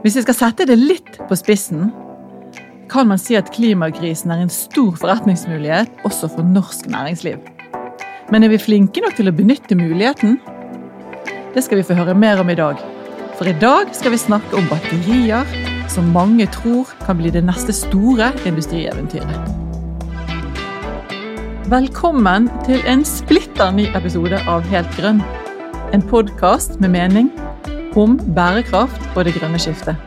Hvis vi skal sette det litt på spissen, kan man si at klimakrisen er en stor forretningsmulighet også for norsk næringsliv. Men er vi flinke nok til å benytte muligheten? Det skal vi få høre mer om i dag. For i dag skal vi snakke om batterier, som mange tror kan bli det neste store industrieventyret. Velkommen til en splitter ny episode av Helt grønn. En podkast med mening om bærekraft og det grønne skiftet.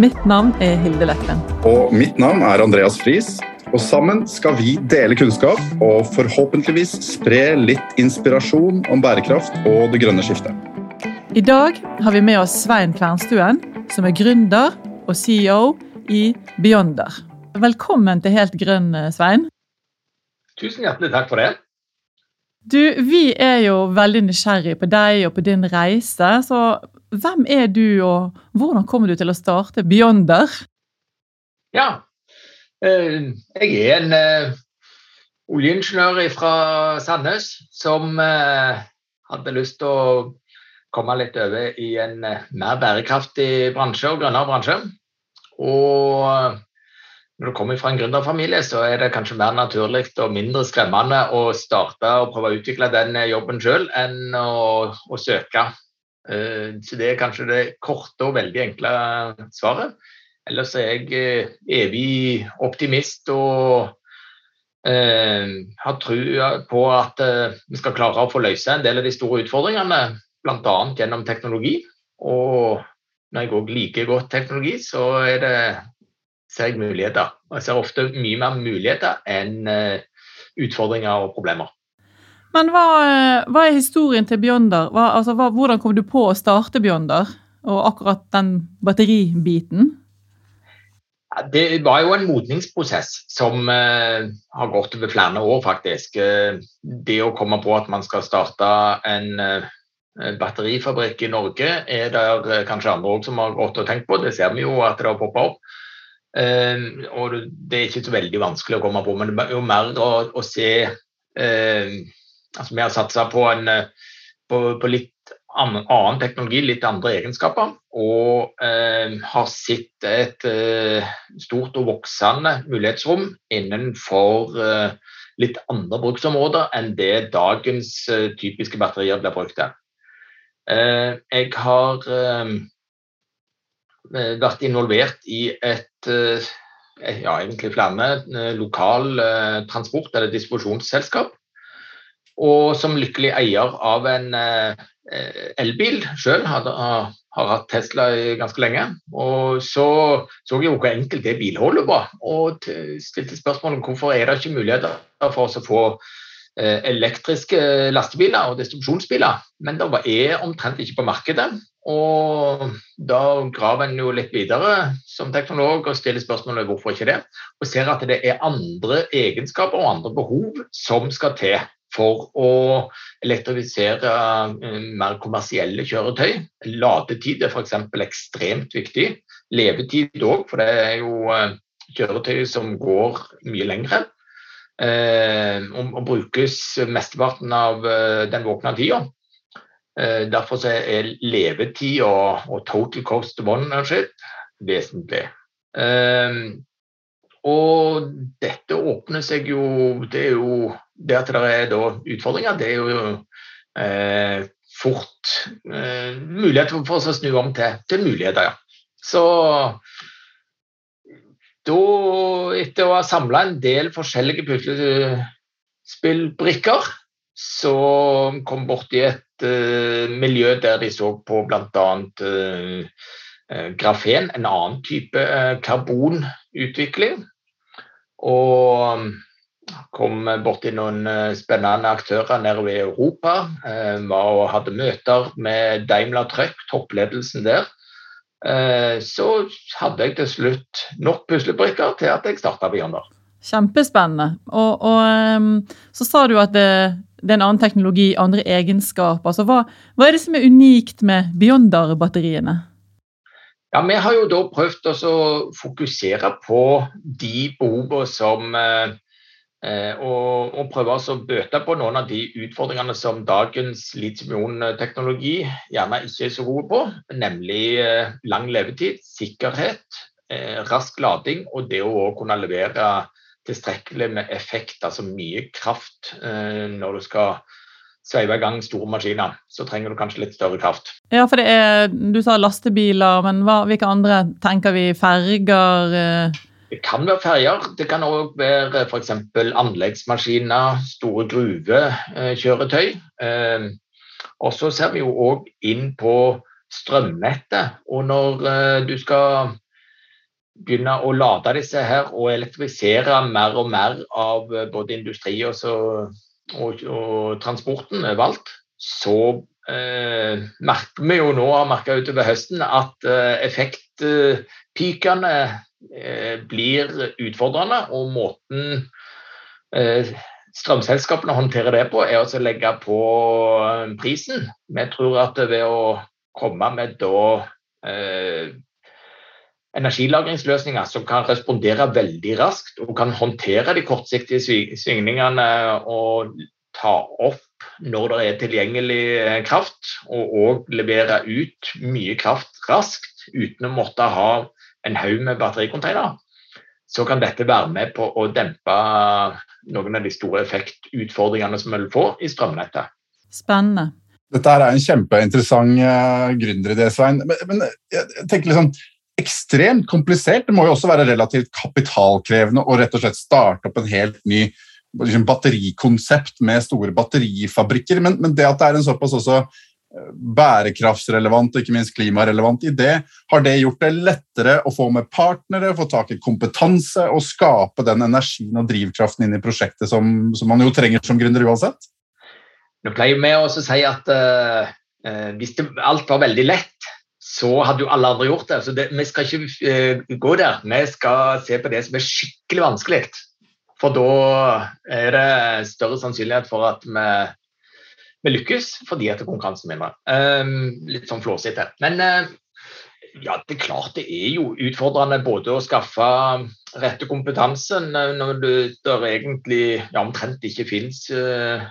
Mitt navn er Hilde Lekven. Og mitt navn er Andreas Friis. Og sammen skal vi dele kunnskap og forhåpentligvis spre litt inspirasjon om bærekraft og det grønne skiftet. I dag har vi med oss Svein Kvernstuen, som er gründer og CEO i Beyonder. Velkommen til Helt grønn, Svein. Tusen hjertelig takk for det. Du, Vi er jo veldig nysgjerrig på deg og på din reise. Så hvem er du, og hvordan kommer du til å starte Beyonder? Ja, eh, jeg er en eh, oljeingeniør fra Sandnes som eh, hadde lyst til å komme litt over i en mer bærekraftig bransje og grønnere bransje. Og når du kommer fra en gründerfamilie, så er det kanskje mer naturlig og mindre skremmende å starte og prøve å utvikle den jobben sjøl enn å, å, søke. Eh, så det er kanskje det korte og veldig enkle svaret. Ellers er jeg eh, evig optimist og eh, har trua på at vi skal klare å få løse en del av de store utfordringene, bl.a. gjennom teknologi. Og når jeg òg liker godt teknologi, så det ser jeg muligheter. Og jeg ser ofte mye mer muligheter enn utfordringer og problemer. Men hva, eh, hva er historien til Beyonder? Hva, altså, hva, hvordan kom du på å starte Beyonder, og akkurat den batteribiten? Det var jo en modningsprosess som uh, har gått over flere år, faktisk. Uh, det å komme på at man skal starte en uh, batterifabrikk i Norge, er det kanskje andre òg som har gått og tenkt på. Det ser vi jo at det har poppa opp. Uh, og det er ikke så veldig vanskelig å komme på, men det er jo mer å, å se altså Vi har satsa på, på, på, litt annen, annen, teknologi, litt andre egenskaper, og eh, har sett et stort og voksende mulighetsrom innenfor litt andre bruksområder enn det dagens typiske batterier blir brukt til. jeg har Eh, vært involvert i et eh, ja, egentlig flere eh, lokal transport- eller distribusjonsselskap. Og som lykkelig eier av en elbil sjøl, har, hatt Tesla ganske lenge. Og så så jeg jo hvor enkelt det bilholdet var, og stilte spørsmål om hvorfor er det ikke muligheter for oss å få elektriske lastebiler og distribusjonsbiler. Men det er omtrent ikke på markedet. Og da graver en jo litt videre som teknolog og stiller spørsmålet hvorfor ikke det, og ser at det er andre egenskaper og andre behov som skal til for å elektrifisere eh, mer kommersielle kjøretøy. Ladetid er f.eks. ekstremt viktig. Levetid òg, for det er jo eh, kjøretøy som går mye lengre. Eh, og, brukes mesteparten av den våkne tida. Derfor er levetid og, total cost of ownership vesentlig. Og dette åpner seg jo Det er jo det at det er utfordringer, det er jo eh, fort eh, mulighet for å snu om til, til muligheter, ja. Så da, etter å ha samla en del forskjellige puslespillbrikker, så kom borti et eh, miljø der de så på bl.a. Eh, uh, grafen, en annen type uh, karbonutvikling. Og kom borti noen spennende aktører nede i Europa. var og hadde møter med Daimler Truck, toppledelsen der. Så hadde jeg til slutt nok puslebrikker til at jeg starta Beyonder. Kjempespennende. Og, og, så sa du at det, det er en annen teknologi, andre egenskaper. Altså, hva, hva er det som er unikt med Beyonder-batteriene? Ja, Vi har jo da prøvd å fokusere på de behovene som eh, Eh, og, og prøve å bøte på noen av de utfordringene som dagens litium-ion-teknologi gjerne ikke er så gode på, nemlig eh, lang levetid, sikkerhet, eh, rask lading og det å kunne levere tilstrekkelig med effekt, altså mye kraft når du skal sveive i gang store maskiner. Så trenger du kanskje litt større kraft. Ja, for er, Du sa lastebiler, men hva, hvilke andre tenker vi? Ferger? Det kan være ferger. Det kan òg være f.eks. anleggsmaskiner, store gruvekjøretøy. Eh, og så ser vi jo òg inn på strømnettet. Og når eh, du skal begynne å lade disse her og elektrifisere mer og mer av eh, både industri og, så, og, og transporten overalt, så eh, merker vi jo nå, har merka utover høsten, at eh, effektpikene blir utfordrende. Og måten eh, strømselskapene håndterer det på, er å legge på eh, prisen. Vi tror at ved å komme med da eh, energilagringsløsninger som kan respondere veldig raskt og kan håndtere de kortsiktige svingningene og ta opp når det er tilgjengelig kraft, og òg levere ut mye kraft raskt uten å måtte ha en haug med battericontainere, så kan dette være med på å dempe noen av de store effektutfordringene som vi får i strømnettet. Spennende. Dette er en kjempeinteressant uh, gründeridé, Svein. Men, men, jeg tenker liksom, ekstremt komplisert. Det må jo også være relativt kapitalkrevende å rett og slett starte opp en helt ny liksom, batterikonsept med store batterifabrikker. Men, men, det at det er en såpass også bærekraftsrelevant og ikke minst klimarelevant idé, har det gjort det lettere å få med partnere, få tak i kompetanse og skape den energien og drivkraften inn i prosjektet som, som man jo trenger som gründer uansett? Nå pleier vi å si at uh, hvis det, alt var veldig lett, så hadde jo alle andre gjort det. Så det, vi skal ikke uh, gå der. Vi skal se på det som er skikkelig vanskelig. For da er det større sannsynlighet for at vi vi lykkes fordi at konkurransen vinner. Um, litt sånn flåsete. Men uh, ja, det er klart det er jo utfordrende både å skaffe rette kompetanse når det der egentlig ja, omtrent ikke finnes uh,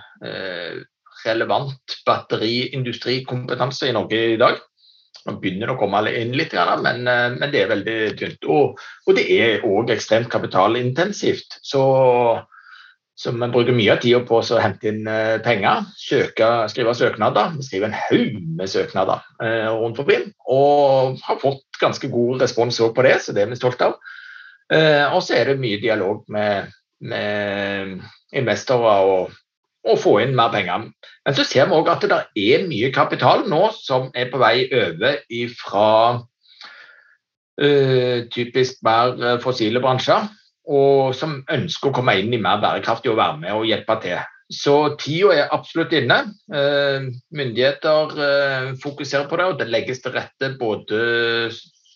relevant batteriindustrikompetanse i Norge i dag. Nå begynner det å komme inn litt, men, men det er veldig tynt. Og, og det er òg ekstremt kapitalintensivt. Så vi bruker mye av tida på å hente inn eh, penger, søke, skrive søknader. Vi skriver en haug med søknader eh, rundt forbi, og har fått ganske god respons på det, så det er vi stolte av. Eh, og så er det mye dialog med, med investorer og, og, få inn mer penger. Men så ser vi òg at det er mye kapital nå som er på vei over fra eh, typisk mer fossile bransjer og som ønsker å komme inn i mer bærekraftig og være med og hjelpe til. Så tida er absolutt inne. Eh, myndigheter eh, fokuserer på det, og det legges til rette både,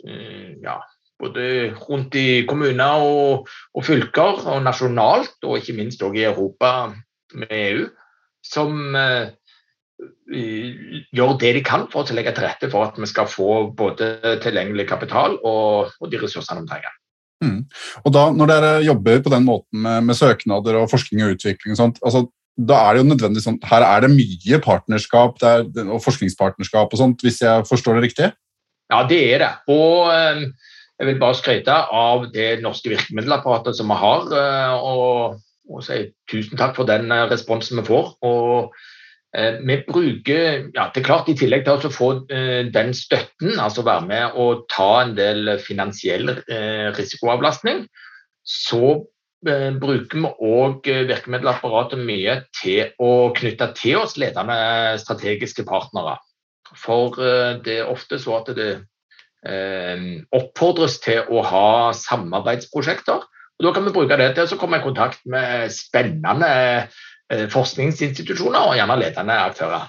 eh, ja, både rundt i kommuner og, og, fylker, og nasjonalt, og ikke minst også i Europa med EU, som gjør det de kan for å legge til rette for at vi skal få både tilgjengelig kapital og, og de ressursene vi trenger. Mm. Og da, Når dere jobber på den måten med, med søknader og forskning og utvikling, og sånt, altså, da er det jo nødvendig sånn, Her er det mye partnerskap er, og forskningspartnerskap og sånt, hvis jeg forstår det riktig? Ja, det er det. Og øh, jeg vil bare skryte av det norske virkemiddelapparatet som vi har. Øh, og, og si tusen takk for den øh, responsen vi får. og Eh, vi bruker ja, det er klart I tillegg til å få eh, den støtten, altså være med og ta en del finansiell eh, risikoavlastning, så bruker vi òg virkemiddelapparatet mye til å knytte til oss ledende strategiske partnere. For det er ofte så at det oppfordres til å ha samarbeidsprosjekter. og Da kan vi bruke det til å komme i kontakt med spennende Eh, forskningsinstitusjoner og gjerne ledende aktører.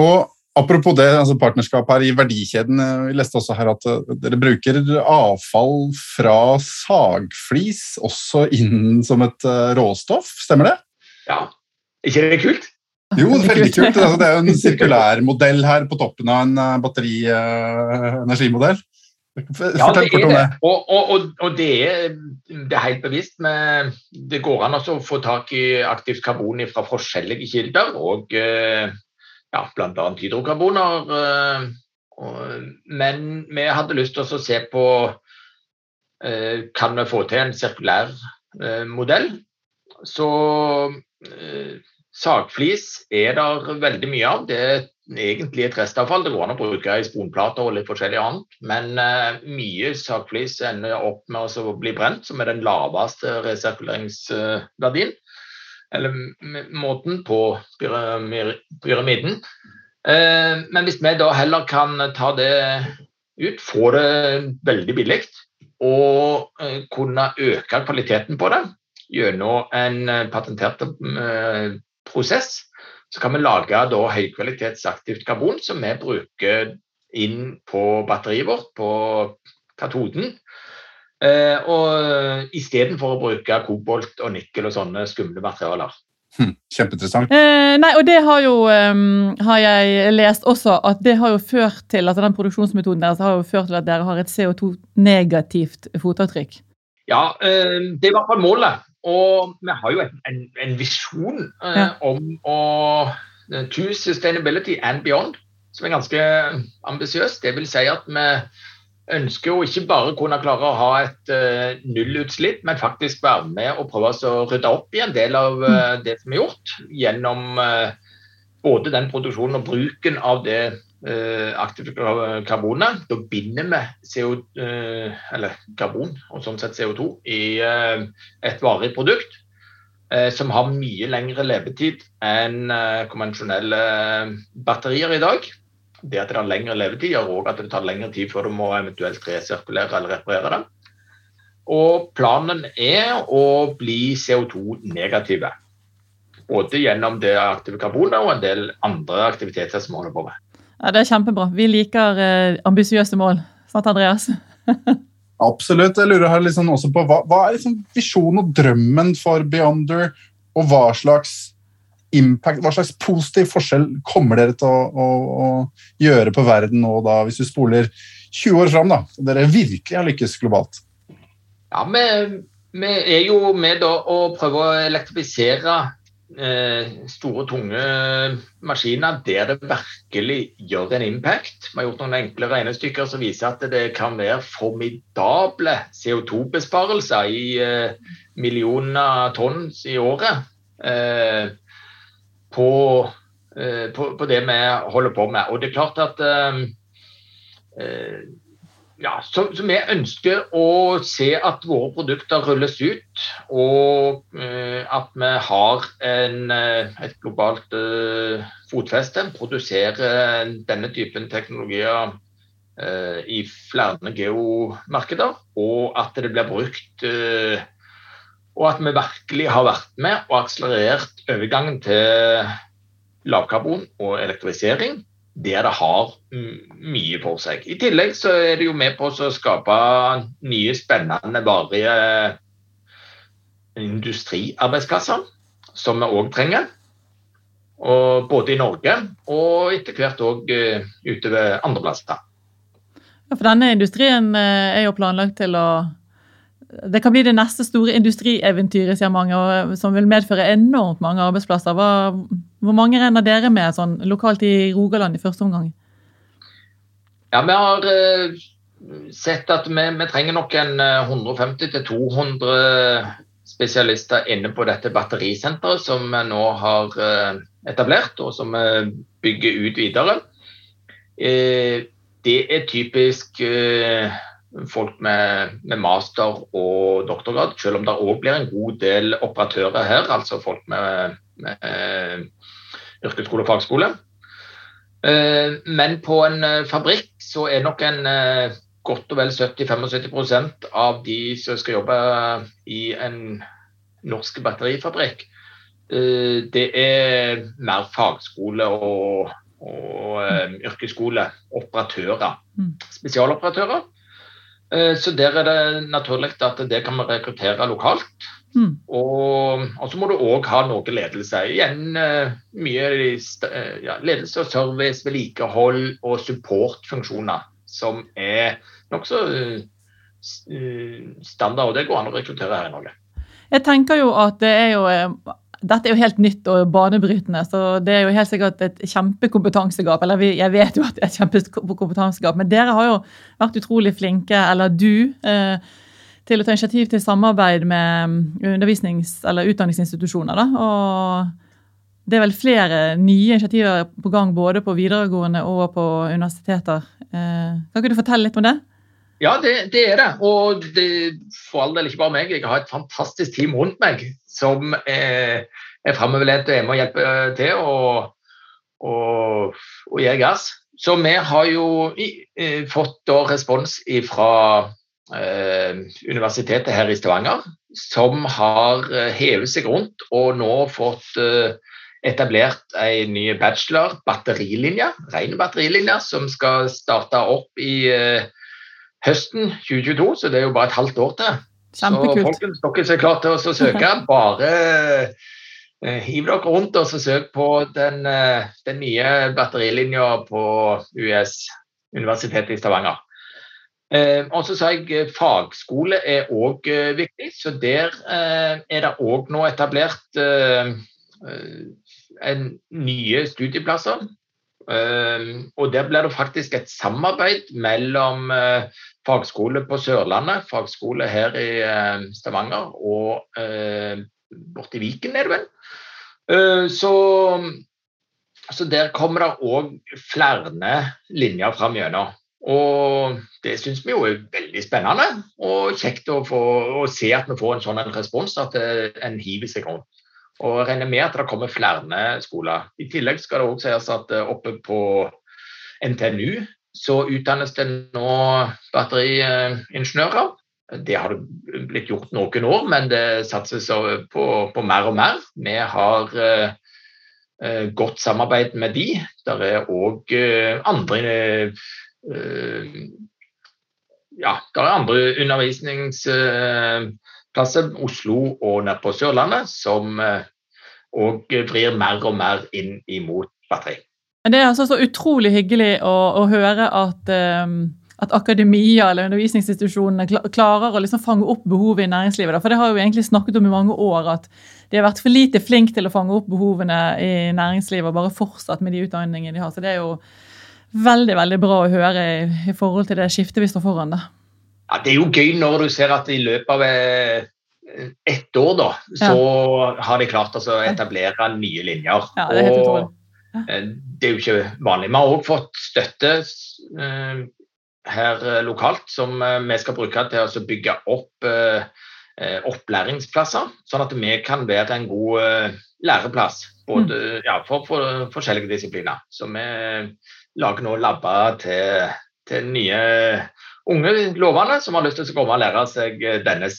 Og Apropos det, altså partnerskap her i verdikjeden. Eh, vi leste også her at eh, dere bruker avfall fra sagflis også inn som et råstoff, stemmer det? Ja, ikke det kult? Jo, det veldig kult. Altså, det er jo en sirkulær modell her på toppen av en Ja, det er det. Og, og, og, og det, er, det, er, helt bevisst. Men det går an å få tak i aktivt karbon fra forskjellige kilder, og eh, ja, bl.a. hydrokarboner. Eh, men vi hadde lyst til å se på eh, kan vi få til en sirkulær modell. Så sagflis er det veldig mye av. Det er egentlig et restavfall. Det går an å bruke i sponplater og litt forskjellig annet. Men uh, mye sagflis ender opp med å bli brent, som er den laveste resirkuleringsverdien. Eller måten på pyramiden. Uh, men hvis vi da heller kan ta det ut, få det veldig billig og uh, kunne øke kvaliteten på det gjennom en patentert prosess, så kan vi lage da høykvalitetsaktivt karbon som vi bruker inn på batteriet vårt, på katoden. Eh, og istedenfor å bruke kobolt og nikkel og sånne skumle materialer. Hm, kjempeinteressant. Eh, nei, og det har jo um, har jeg lest også at det har jo ført til altså den produksjonsmetoden deres har jo ført til at dere har et CO2-negativt fotavtrykk. Ja, eh, det er i hvert fall målet. Og vi har jo en, en, en visjon eh, ja. om å eh, To sustainability and beyond, som er ganske ambisiøs. Det vil si at vi ønsker å ikke bare kunne klare å ha et uh, nullutslipp, men faktisk være med og prøve å rydde opp i en del av uh, det som er gjort, gjennom uh, både den produksjonen og bruken av det Eh, aktive karbonet. Da binder vi CO, eh, karbon og sånn sett CO2 i eh, et varig produkt som har mye lengre levetid enn konvensjonelle batterier i dag. Det at det har lengre levetid, gjør òg at det tar lengre tid før du må eventuelt resirkulere eller reparere det. Og planen er å bli CO2-negative. Både gjennom det aktive karbonet og en del andre aktiviteter som vi holder på med. Ja, Det er kjempebra. Vi liker eh, ambisiøse mål. Sant, Andreas? Absolutt. Jeg lurer her liksom også på hva, hva er liksom visjonen og drømmen for Beyonder, og hva slags impact, hva slags positiv forskjell kommer dere til å, å, å gjøre på verden nå, da, hvis du spoler 20 år fram, da, og dere virkelig har lykkes globalt? Ja, vi, vi er jo med da å prøve å elektrifisere store, tunge maskiner der det virkelig gjør en impact. Vi har gjort noen enkle regnestykker som viser at det kan være formidable CO2-besparelser i eh, millioner tonn i året eh, på, på, på, det vi holder på med. Og det er klart at ja, så, så, vi ønsker å se at våre produkter rulles ut, og uh, at vi har en, uh, et globalt uh, fotfeste. Produserer denne typen teknologier i flere geomarkeder, og at det blir brukt Og at vi virkelig har vært med og akselerert overgangen til lavkarbon og elektrifisering der det har mye på seg. I tillegg så er det jo med på å skape nye, spennende, varige industriarbeidsplasser, som vi òg trenger. Og både i Norge og etter hvert òg uh, utover andre plasser. Ja, for denne industrien uh, er jo planlagt til å det kan bli det neste store industrieventyret, sier mange, som vil medføre enormt mange arbeidsplasser. Hva, hvor mange regner dere med sånn, lokalt i Rogaland i første omgang? Ja, Vi har uh, sett at vi, vi trenger nok en 150-200 eh, spesialister inne på dette batterisenteret som vi nå har uh, etablert, og som vi bygger ut videre. Uh, det er typisk folk med, med, master og doktorgrad, selv om det òg blir en god del operatører her, altså folk med, med yrkesskole og fagskole. Uh, men på en uh, fabrikk så er nok en godt og vel 70-75% av de som skal jobbe i en norsk batterifabrikk, det er mer fagskole og, og yrkesskole, operatører, mm. spesialoperatører. Eh, så der er det naturlig at det kan vi rekruttere lokalt. Mm. Og, og, så må du òg ha noe ledelse. Igjen eh, mye eh, ja, ledelse og service, vedlikehold og supportfunksjoner som er nokså standard, og det går an å rekruttere her i Norge. Jeg tenker jo at det er jo dette er jo helt nytt og banebrytende, så det er jo helt sikkert et kjempekompetansegap. Eller jeg vet jo at det er et kjempekompetansegap, men dere har jo vært utrolig flinke, eller du, eh, til å ta initiativ til samarbeid med undervisnings- eller utdanningsinstitusjoner. Da. Og det er vel flere nye initiativer på gang både på videregående og på universiteter. Eh, kan ikke du fortelle litt om det? Ja, det, det, er det. Og det, for all del ikke bare meg. Jeg har et fantastisk team rundt meg som er, er framoverlent og er med og hjelper til og, og, og gir gass. Så vi har jo i, fått respons fra eh, universitetet her i Stavanger, som har eh, hevet seg rundt og nå fått eh, etablert en ny bachelor, batterilinje, ren batterilinje, som skal starte opp i eh, høsten 2022, så det er jo bare et halvt år til. Kjempekult. Så folkens, dere er klare til å søke, bare uh, hiv dere rundt og søk på den, uh, den nye batterilinja på US, Universitetet i Stavanger. Eh, og så sa jeg fagskole er òg viktig, så der er det òg nå etablert en nye studieplasser. Og Der blir det faktisk et samarbeid mellom fagskole på Sørlandet, fagskole her i eh, Stavanger og eh, borti Viken, er det vel. Eh, så, så, der kommer det òg flere linjer fram gjennom. Og det syns vi jo er veldig spennende og kjekt å, få, å se at vi får en sånn respons, at en hiver seg rundt. Og regner med at det kommer flere skoler. I tillegg skal det òg sies at oppe på NTNU så utdannes det nå batteriingeniører. Det har det blitt gjort noen år, men det satses på, på mer og mer. Vi har eh, godt samarbeid med de. Det er òg eh, andre eh, ja, der er andre undervisningsplasser, Oslo og nede Sørlandet, som òg vrir mer og mer inn imot batteri. Det er altså så utrolig hyggelig å, å høre at, um, at, akademia eller undervisningsinstitusjonene klarer å liksom fange opp behovet i næringslivet. For det har vi egentlig snakket om i mange år at de har vært for lite flinke til å fange opp behovene i næringslivet og bare fortsatt med de utdanningene de har. Så det er jo veldig veldig bra å høre i, i forhold til det skiftet vi står foran. da. Ja, Det er jo gøy når du ser at i løpet av eh, ett år da, så ja. har de klart å etablere nye linjer. Ja, det er helt utrolig. Eh, det er jo ikke vanlig. Vi har òg fått støtte eh, her eh, lokalt som vi skal bruke til å bygge opp opplæringsplasser, sånn at vi kan være en god læreplass både, mm. ja, for, for, forskjellige disipliner. Så vi lager nå labber til, til nye unge lovende som har lyst til å komme og lære seg denne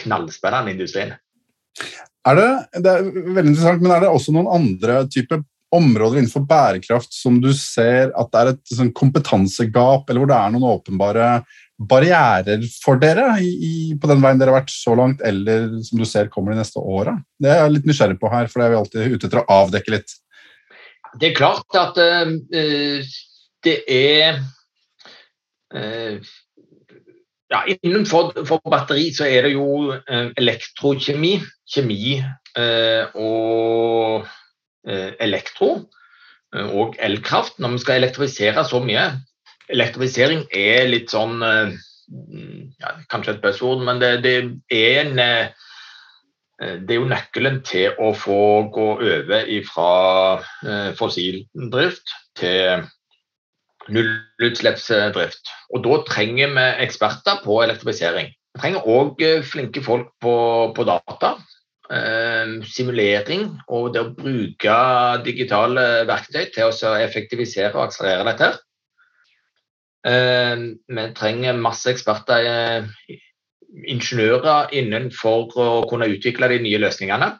knallspennende industrien. Er det, det er veldig interessant, men er det også noen andre typer områder innenfor bærekraft som du ser at det er et sånn, kompetansegap, eller hvor det er noen åpenbare barrierer for dere i, i, på den veien dere har vært så langt, eller som du ser kommer de neste åra? Det er jeg litt nysgjerrig på her, for det er vi alltid ute etter å avdekke litt. Det er klart at uh, det er uh, ja, Innenfor batteri så er det jo eh, elektrokjemi, kjemi og Eh, elektro eh, og elkraft når vi skal elektrifisere så mye. Elektrifisering er litt sånn eh, ja, Kanskje et buzzord, men det, det, er en det er jo nøkkelen til å få gå over fra fossil drift til nullutslippsdrift. Og da trenger vi eksperter på elektrifisering. Vi trenger òg flinke folk på, på data eh, simulering og det å bruke digitale verktøy til å effektivisere og akselerere dette. Eh, vi trenger masse eksperter, eh, ingeniører, innenfor å kunne utvikle de nye løsningene.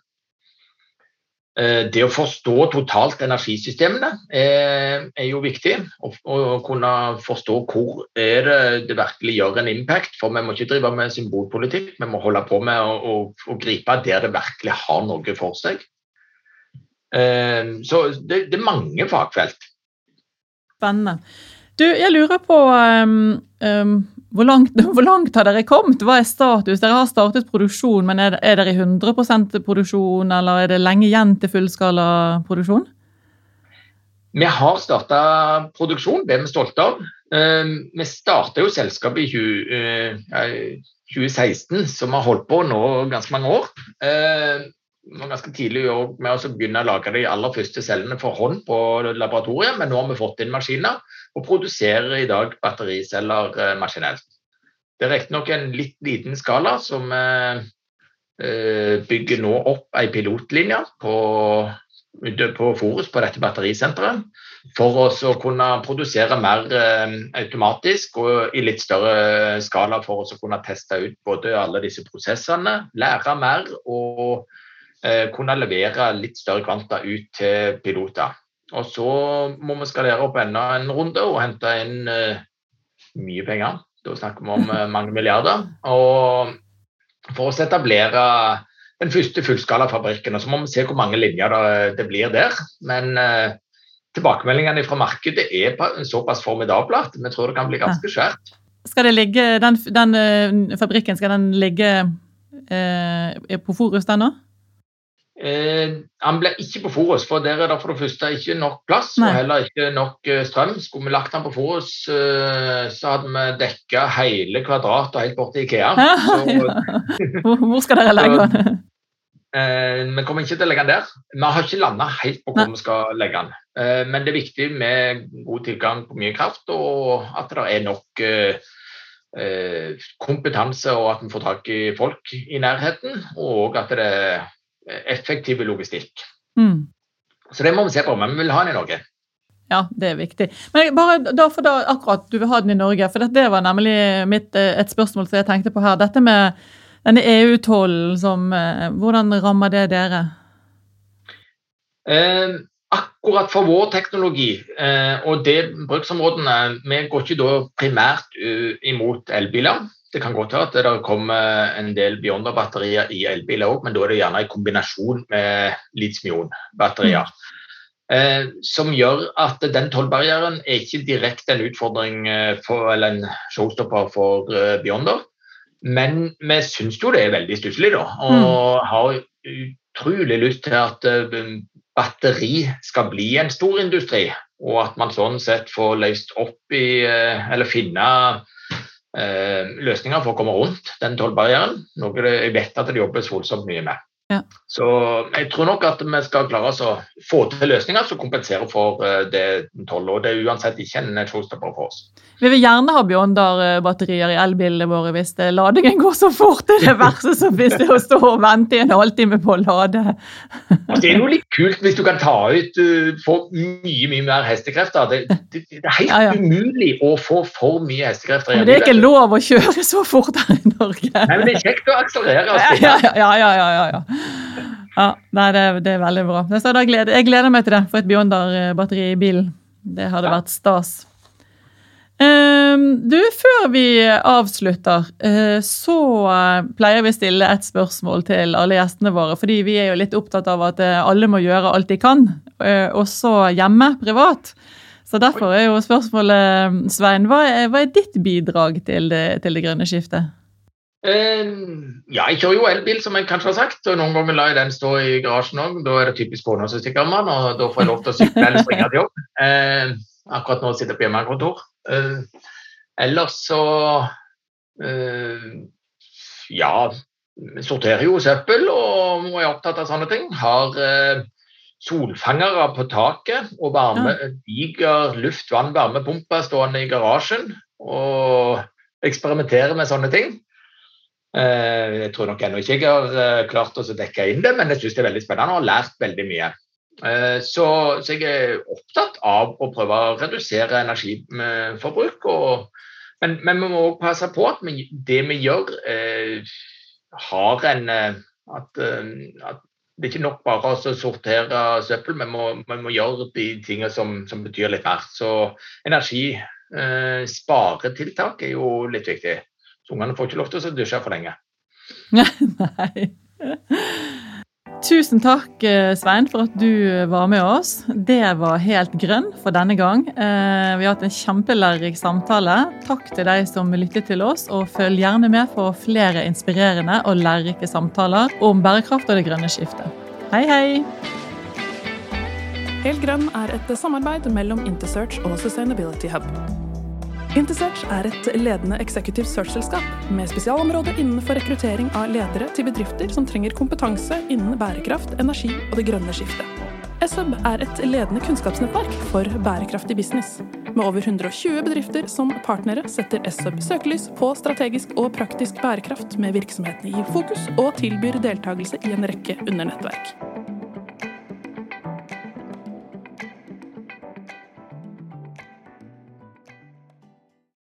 Eh, det å forstå totalt energisystemene er, er jo viktig. Å kunne forstå hvor er det det virkelig gjør en impact. For vi må ikke drive med symbolpolitikk, vi må holde på med å, å, å gripe der det virkelig har noe for seg. Eh, så det, det er mange fagfelt. Spennende. Du, jeg lurer på um, um, hvor, langt, hvor, langt, har dere kommet? Hva er status? Dere har startet produksjon, men er, er dere i 100% produksjon, eller er det lenge igjen til fullskala produksjon? Vi har starta produksjon, det er vi stolte av. Um, vi starta jo selskapet i 20, uh, 2016, så vi har holdt på nå ganske mange år. Vi var ganske tidlig med å begynne å lage de aller første cellene for hånd på laboratoriet, men nå har vi fått inn maskiner og produserer i dag battericeller eh, maskinelt. Det er riktignok en litt liten skala som eh, eh bygger nå opp ei pilotlinje på, på Forus på dette batterisenteret for å kunne produsere mer automatisk og i litt større skala for å kunne teste ut både alle disse prosessene, lære mer og kunne levere litt større kvanta ut til piloter. Og så må vi skalere opp enda en runde og hente inn uh, mye penger. Da snakker vi om uh, mange milliarder. Og for å etablere den første fullskalafabrikken. Så må vi se hvor mange linjer det, blir der. Men uh, tilbakemeldingene fra markedet er såpass formidable at vi tror det kan bli ganske svært. Skal det ligge, den, den fabrikken skal den ligge på Forus, den nå? Eh, han ble ikke på Forus, for der er det for det første ikke nok plass Nei. og heller ikke nok uh, strøm. Skulle vi lagt han på Forus, eh, så hadde vi dekka hele kvadratet helt bort til Ikea. så, ja. Hvor skal dere legge han? Eh, vi kommer ikke til å legge den der. Vi har ikke landa helt på hvor Nei. vi skal legge den. men det er viktig med god tilgang på mye kraft, og at det er nok kompetanse og at vi får tak i folk i nærheten. Og at det er effektiv logistikk. Mm. Så det må vi se på, men vi vil ha den i Norge. Ja, det er viktig. Men bare da, for da, akkurat du vil ha den i Norge, for det var nemlig mitt, eh, et spørsmål som jeg tenkte på her. Dette med denne EU-tollen, som eh, hvordan rammer det dere? Eh, akkurat for vår teknologi eh, og det bruksområdene Vi går ikke da primært uh, imot elbiler. Det kan godt være at det kommer en del Beyonder-batterier i elbiler òg, men da er det gjerne i kombinasjon med litium-ion-batterier. Eh, som gjør at den tollbarrieren er ikke direkte en utfordring eh, for, eller en showstopper for uh, Beyonder. Men vi syns jo det er veldig stusslig, da. Og mm. har utrolig lyst til at uh, batteri skal bli en stor industri. Og at man sånn sett får løst opp i, uh, eller finne eh, løsninger for å komme rundt den tollbarrieren. Noe jeg vet at det jobbes voldsomt mye med. Ja. Så jeg tror nok at vi skal klare å få til løsninger som kompenserer for eh, det tollet. Og det er uansett ikke en showstopper for oss. Vi vil gjerne ha Beyonder-batterier i elbilene våre hvis ladingen går så fort. Det er det verste som hvis det å stå og vente i en halvtime på å lade. det er noe litt kult hvis du kan ta ut uh, få mye mye mer hestekrefter. Det, det, det er helt ja, ja. umulig å få for mye hestekrefter. Men det er ikke lov å kjøre så fort her i Norge. Nei, men det er kjekt å akselerere. Ja, ja, ja. ja, ja, ja. Ja, det det, det, er veldig bra. Jeg gleder, jeg gleder meg til det, for et Beyonder-batteri i bilen. Det hadde vært stas. Ehm, du, før vi avslutter, eh, så eh, pleier vi å stille et spørsmål til alle gjestene våre. Fordi vi er jo litt opptatt av at eh, alle må gjøre alt de kan, også hjemme, privat. Så derfor er jo spørsmålet, Svein, hva er, hva er ditt bidrag til det, til det grønne skiftet? Eh, ja, jeg kjører jo elbil, som jeg kanskje har sagt. og Noen ganger lar jeg den stå i garasjen òg. Da er det typisk kona som stikker av meg, og da får jeg lov til å sykle eller springe til jobb. Eh, akkurat nå sitter jeg på hjemmekontor. Eh, ellers så eh, Ja, sorterer jo søppel og er opptatt av sånne ting. Har eh, solfangere på taket og varme, diger luft, vann, varmepumpe stående i garasjen. Og eksperimenterer med sånne ting. Eh, jeg tror nok ennå ikke jeg har eh, klart å dekke inn det, men jeg syns det er veldig spennende og har lært veldig mye. Eh, så, så, jeg er opptatt av å prøve å redusere energiforbruk. Og, men, men, vi må også passe på at vi, det vi gjør, eh, har en at, at, det er ikke nok bare å sortere søppel, vi må, må gjøre de tingene som, som, betyr litt mer. Så energisparetiltak eh, er jo litt viktig. Så ungene får ikke lov til å dusje for lenge. Nei. Tusen takk, eh, Svein, for at du var med oss. Det var helt grønn for denne gang. Eh, vi har hatt en kjempelærerik samtale. Takk til deg som lyttet til oss, og følg gjerne med for flere inspirerende og lærerike samtaler om bærekraft og det grønne skiftet. Hei, hei! Helt grønn er et samarbeid mellom Intersearch og Sustainability Hub. Intersearch er et ledende executive search-selskap med spesialområde innenfor rekruttering av ledere til bedrifter som trenger kompetanse innen bærekraft, energi og det grønne skiftet. SHub er et ledende kunnskapsnettverk for bærekraftig business. Med over 120 bedrifter som partnere setter SHub søkelys på strategisk og praktisk bærekraft med virksomhetene i fokus, og tilbyr deltakelse i en rekke undernettverk.